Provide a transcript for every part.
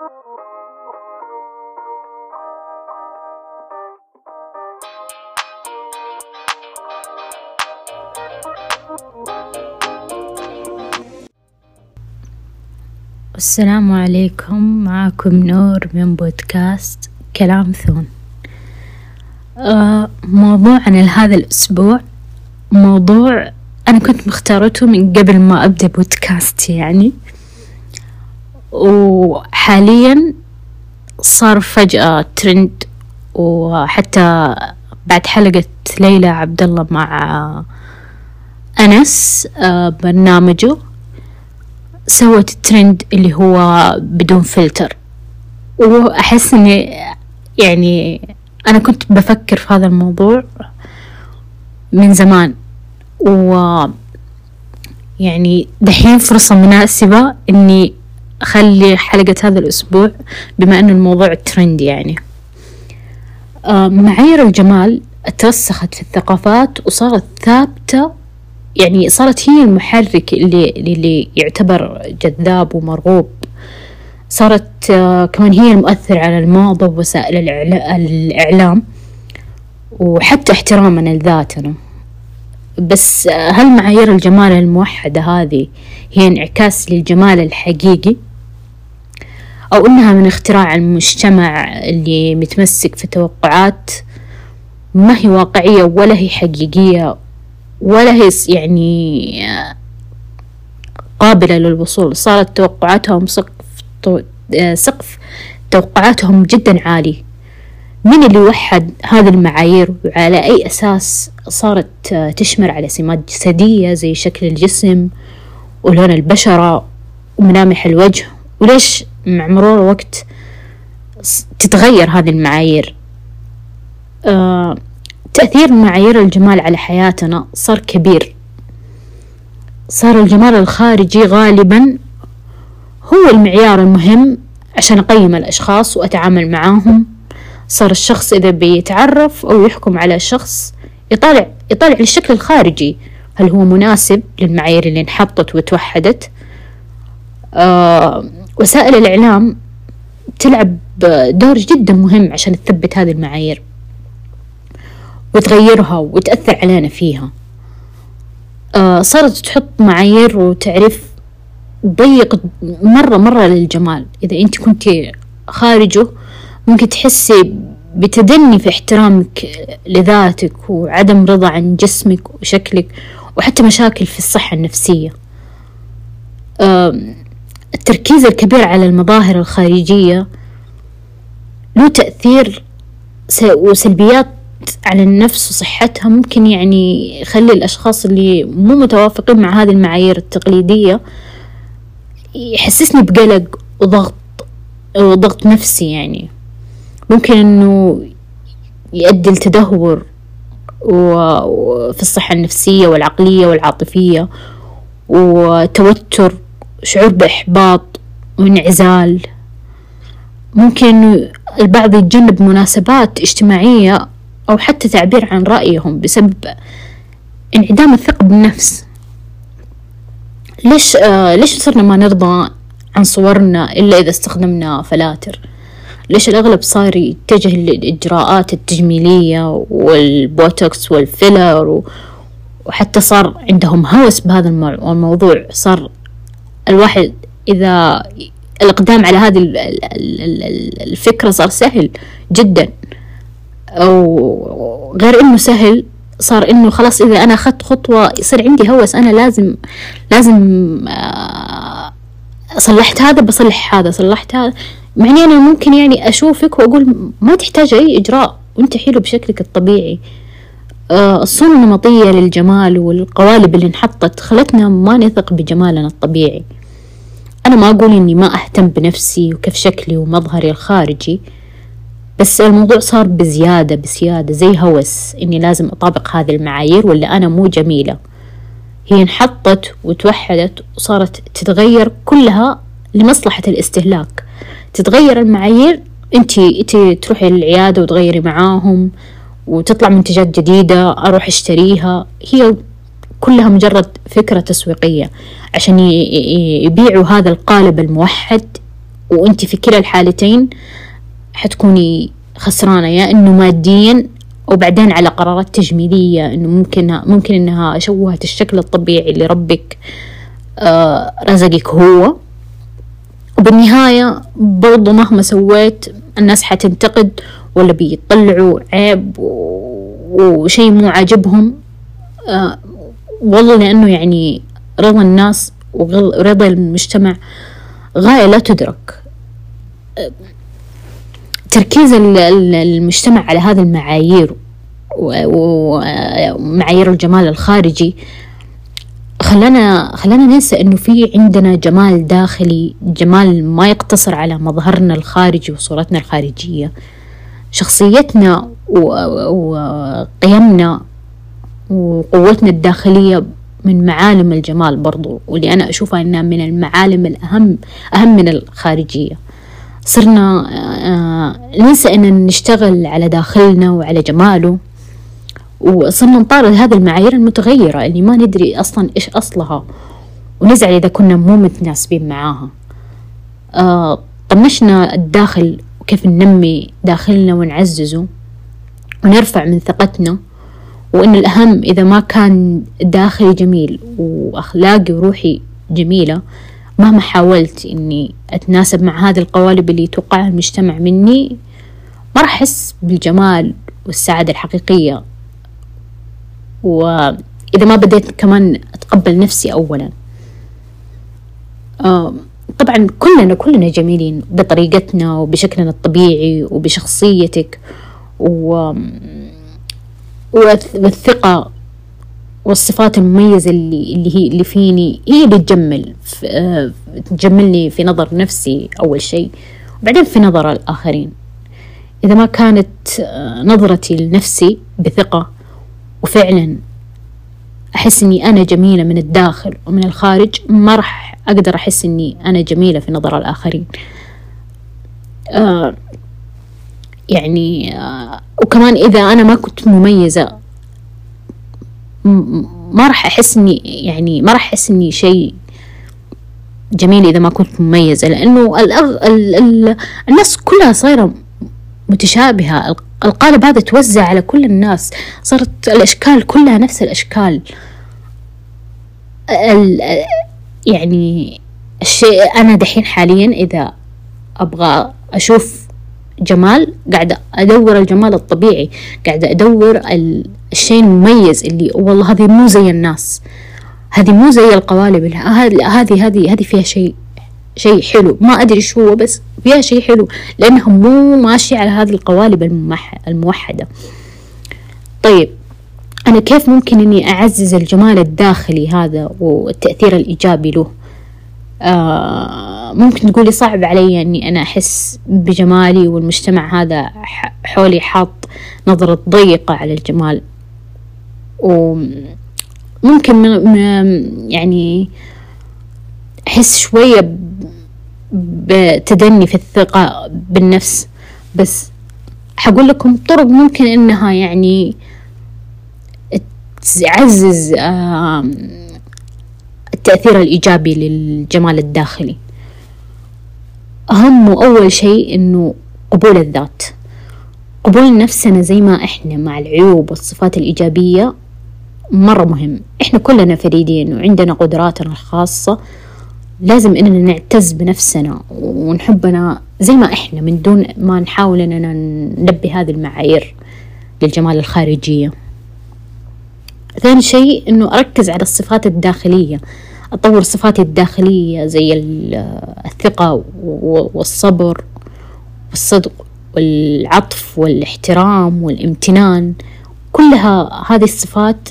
السلام عليكم معكم نور من بودكاست كلام ثون. آه موضوعنا لهذا الأسبوع موضوع أنا كنت مختارته من قبل ما أبدأ بودكاست يعني. وحاليا صار فجأة ترند وحتى بعد حلقة ليلى عبد الله مع أنس آه برنامجه سوت الترند اللي هو بدون فلتر وأحس إني يعني أنا كنت بفكر في هذا الموضوع من زمان. و يعني دحين فرصة مناسبة إني أخلي حلقة هذا الأسبوع بما إنه الموضوع ترند يعني. آه، معايير الجمال ترسخت في الثقافات وصارت ثابتة يعني صارت هي المحرك اللي اللي يعتبر جذاب ومرغوب. صارت آه، كمان هي المؤثر على الموضة ووسائل الإعلام وحتى احترامنا لذاتنا. بس آه، هل معايير الجمال الموحدة هذه هي انعكاس للجمال الحقيقي. أو إنها من اختراع المجتمع اللي متمسك في توقعات ما هي واقعية ولا هي حقيقية ولا هي يعني قابلة للوصول. صارت توقعاتهم سقف سقف توقعاتهم جدا عالي. من اللي وحد هذه المعايير؟ وعلى أي أساس صارت تشمل على سمات جسدية زي شكل الجسم ولون البشرة وملامح الوجه؟ وليش مع مرور الوقت تتغير هذه المعايير. آه تأثير معايير الجمال على حياتنا صار كبير. صار الجمال الخارجي غالبا هو المعيار المهم عشان أقيم الأشخاص وأتعامل معاهم. صار الشخص إذا بيتعرف أو يحكم على شخص يطالع يطالع للشكل الخارجي هل هو مناسب للمعايير اللي انحطت وتوحدت؟ آه وسائل الإعلام تلعب دور جدا مهم عشان تثبت هذه المعايير وتغيرها وتأثر علينا فيها. آه صارت تحط معايير وتعريف ضيق مرة مرة للجمال. إذا أنت كنت خارجه ممكن تحسي بتدني في احترامك لذاتك وعدم رضا عن جسمك وشكلك وحتى مشاكل في الصحة النفسية. آه التركيز الكبير على المظاهر الخارجية له تأثير وسلبيات على النفس وصحتها ممكن يعني يخلي الأشخاص اللي مو متوافقين مع هذه المعايير التقليدية يحسسني بقلق وضغط وضغط نفسي يعني. ممكن إنه يؤدي لتدهور وفي الصحة النفسية والعقلية والعاطفية وتوتر. شعور بإحباط وانعزال. ممكن البعض يتجنب مناسبات اجتماعية أو حتى تعبير عن رأيهم بسبب انعدام الثقة بالنفس. ليش آه ليش صرنا ما نرضى عن صورنا إلا إذا استخدمنا filters؟ ليش الأغلب صار يتجه للإجراءات التجميلية والبوتوكس وال filler وحتى صار عندهم هوس بهذا الموضوع؟ صار الواحد إذا الإقدام على هذه الفكرة صار سهل جدا. أو غير إنه سهل صار إنه خلاص إذا أنا أخذت خطوة يصير عندي هوس أنا لازم لازم آه، صلحت هذا بصلح هذا صلحت هذا. معني أنا ممكن يعني أشوفك وأقول ما تحتاج أي إجراء وأنت حلو بشكلك الطبيعي. آه، الصورة النمطية للجمال والقوالب اللي انحطت خلتنا ما نثق بجمالنا الطبيعي. أنا ما أقول إني ما أهتم بنفسي وكيف شكلي ومظهري الخارجي بس الموضوع صار بزيادة بزيادة زي هوس إني لازم أطابق هذه المعايير ولا أنا مو جميلة. هي انحطت وتوحدت وصارت تتغير كلها لمصلحة الاستهلاك. تتغير المعايير انتي تروحي للعيادة وتغيري معاهم وتطلع منتجات جديدة أروح أشتريها. هي كلها مجرد فكرة تسويقية. عشان يبيعوا هذا القالب الموحد وأنت في كلا الحالتين حتكوني خسرانة يا إنه ماديا وبعدين على قرارات تجميلية إنه ممكن ممكن إنها شوهت الشكل الطبيعي اللي ربك آه رزقك هو. وبالنهاية برضو مهما سويت الناس حتنتقد ولا بيطلعوا عيب وشيء مو عاجبهم آه والله لأنه يعني رضا الناس ورضا المجتمع غاية لا تدرك. تركيز المجتمع على هذه المعايير ومعايير الجمال الخارجي خلانا خلانا ننسى إنه في عندنا جمال داخلي جمال ما يقتصر على مظهرنا الخارجي وصورتنا الخارجية. شخصيتنا وقيمنا وقوتنا الداخلية من معالم الجمال برضو واللي أنا أشوفها إنها من المعالم الأهم أهم من الخارجية. صرنا آه، ننسى إن نشتغل على داخلنا وعلى جماله وصرنا نطارد هذه المعايير المتغيرة اللي ما ندري أصلا إيش أصلها ونزعل إذا كنا مو متناسبين معاها. آه طنشنا الداخل وكيف ننمي داخلنا ونعززه ونرفع من ثقتنا. وإن الأهم إذا ما كان داخلي جميل وأخلاقي وروحي جميلة مهما حاولت إني أتناسب مع هذه القوالب اللي يتوقعها المجتمع مني ما راح أحس بالجمال والسعادة الحقيقية. وإذا ما بديت كمان أتقبل نفسي أولا. طبعا كلنا كلنا جميلين بطريقتنا وبشكلنا الطبيعي وبشخصيتك. و... والثقة والصفات المميزة اللي اللي هي اللي فيني هي اللي تجمل تجملني في نظر نفسي أول شيء. وبعدين في نظر الآخرين. إذا ما كانت نظرتي لنفسي بثقة وفعلا أحس إني أنا جميلة من الداخل ومن الخارج ما راح أقدر أحس إني أنا جميلة في نظر الآخرين. آه يعني آه وكمان إذا أنا ما كنت مميزة ما راح أحس إني يعني ما راح أحس إني شيء جميل إذا ما كنت مميزة لأنه الأغ... ال... ال... الناس كلها صايرة متشابهة. القالب هذا توزع على كل الناس صارت الأشكال كلها نفس الأشكال. ال... يعني الشيء أنا دحين حاليا إذا أبغى أشوف جمال قاعدة أدور الجمال الطبيعي قاعدة أدور الشيء المميز اللي والله هذه مو زي الناس. هذه مو زي القوالب هذه هذه هذه فيها شيء شيء حلو. ما أدري شو هو بس فيها شيء حلو لأنها مو ماشية على هذه القوالب الموحدة. طيب أنا كيف ممكن إني أعزز الجمال الداخلي هذا والتأثير الإيجابي له؟ آه ممكن تقولي صعب علي إني أنا أحس بجمالي والمجتمع هذا حولي حاط نظرة ضيقة على الجمال. وممكن يعني أحس شوية بتدني في الثقة بالنفس. بس حقول لكم طرق ممكن إنها يعني تعزز التأثير الإيجابي للجمال الداخلي. أهم وأول شيء إنه قبول الذات. قبول نفسنا زي ما إحنا مع العيوب والصفات الإيجابية مرة مهم. إحنا كلنا فريدين وعندنا قدراتنا الخاصة. لازم إننا نعتز بنفسنا ونحبنا زي ما إحنا من دون ما نحاول إننا نلبي هذه المعايير للجمال الخارجية. ثاني شيء إنه أركز على الصفات الداخلية. أطور صفاتي الداخلية زي الثقة والصبر والصدق والعطف والاحترام والامتنان. كلها هذه الصفات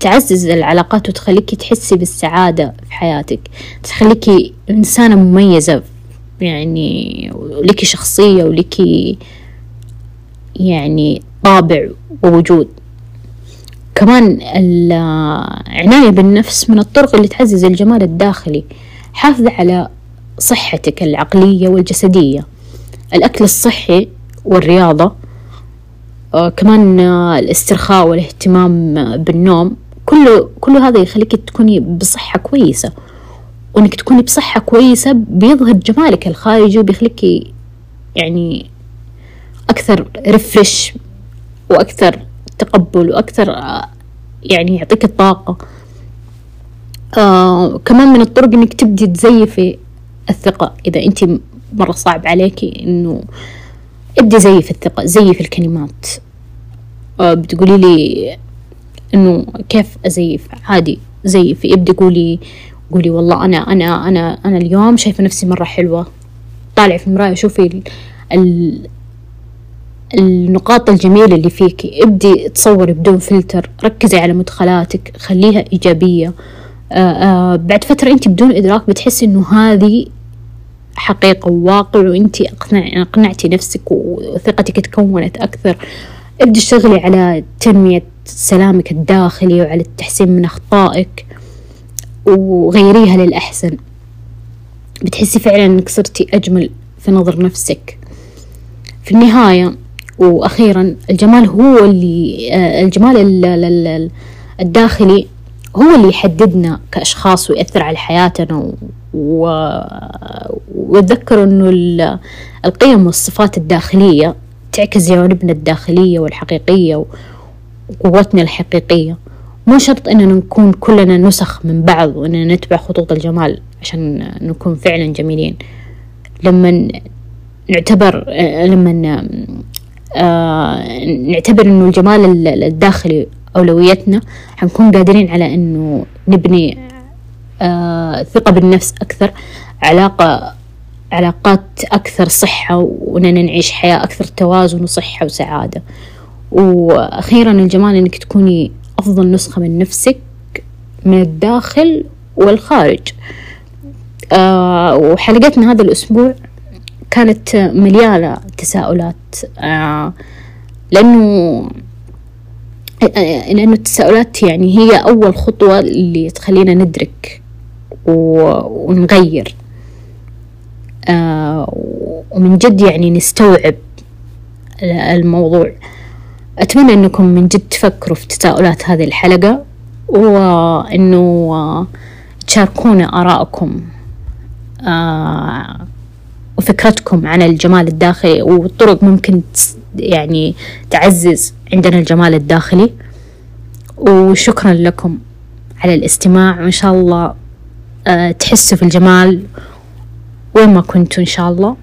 تعزز العلاقات وتخليكي تحسي بالسعادة في حياتك. تخليكي إنسانة مميزة يعني ولك شخصية ولك يعني طابع ووجود. كمان العناية بالنفس من الطرق اللي تعزز الجمال الداخلي حافظ على صحتك العقلية والجسدية. الأكل الصحي والرياضة آه كمان آه الاسترخاء والاهتمام بالنوم كله كله هذا يخليك تكوني بصحة كويسة. وإنك تكوني بصحة كويسة بيظهر جمالك الخارجي وبيخليكي يعني أكثر ريفرش وأكثر تقبل وأكثر يعني يعطيك الطاقة. آه كمان من الطرق إنك تبدي تزيفي الثقة. إذا أنت مرة صعب عليكي إنه ابدي زيف الثقة زيف الكلمات. آه بتقولي لي إنه كيف أزيف؟ عادي زيفي. ابدي قولي قولي والله أنا أنا أنا أنا اليوم شايفة نفسي مرة حلوة. طالعي في المراية شوفي ال النقاط الجميلة اللي فيكي ابدي تصوري بدون فلتر. ركزي على مدخلاتك. خليها إيجابية. آآ آآ بعد فترة أنت بدون إدراك بتحسي إنه هذه حقيقة وواقع وأنت أقنع أقنعتي نفسك وثقتك تكونت أكثر. ابدي اشتغلي على تنمية سلامك الداخلي وعلى التحسين من أخطائك وغيريها للأحسن. بتحسي فعلا إنك صرتي أجمل في نظر نفسك. في النهاية وأخيرا الجمال هو اللي آه، الجمال الداخلي هو اللي يحددنا كأشخاص ويأثر على حياتنا وتذكروا إنه القيم والصفات الداخلية تعكس جوانبنا الداخلية والحقيقية وقوتنا الحقيقية. مو شرط إننا نكون كلنا نسخ من بعض وإننا نتبع خطوط الجمال عشان نكون فعلا جميلين. لما نعتبر لما آه نعتبر إنه الجمال الداخلي أولويتنا. حنكون قادرين على إنه نبني آه ثقة بالنفس أكثر علاقة علاقات أكثر صحة وإننا نعيش حياة أكثر توازن وصحة وسعادة. وأخيرا الجمال إنك تكوني أفضل نسخة من نفسك من الداخل والخارج. آه وحلقتنا هذا الأسبوع كانت مليانة تساؤلات آه لأنه لأنه التساؤلات يعني هي أول خطوة اللي تخلينا ندرك ونغير. آه ومن جد يعني نستوعب الموضوع. أتمنى أنكم من جد تفكروا في تساؤلات هذه الحلقة وأنه تشاركونا آراءكم آه وفكرتكم عن الجمال الداخلي والطرق ممكن يعني تعزز عندنا الجمال الداخلي. وشكرا لكم على الاستماع. وإن شاء الله آه، تحسوا في الجمال وين ما كنتوا إن شاء الله.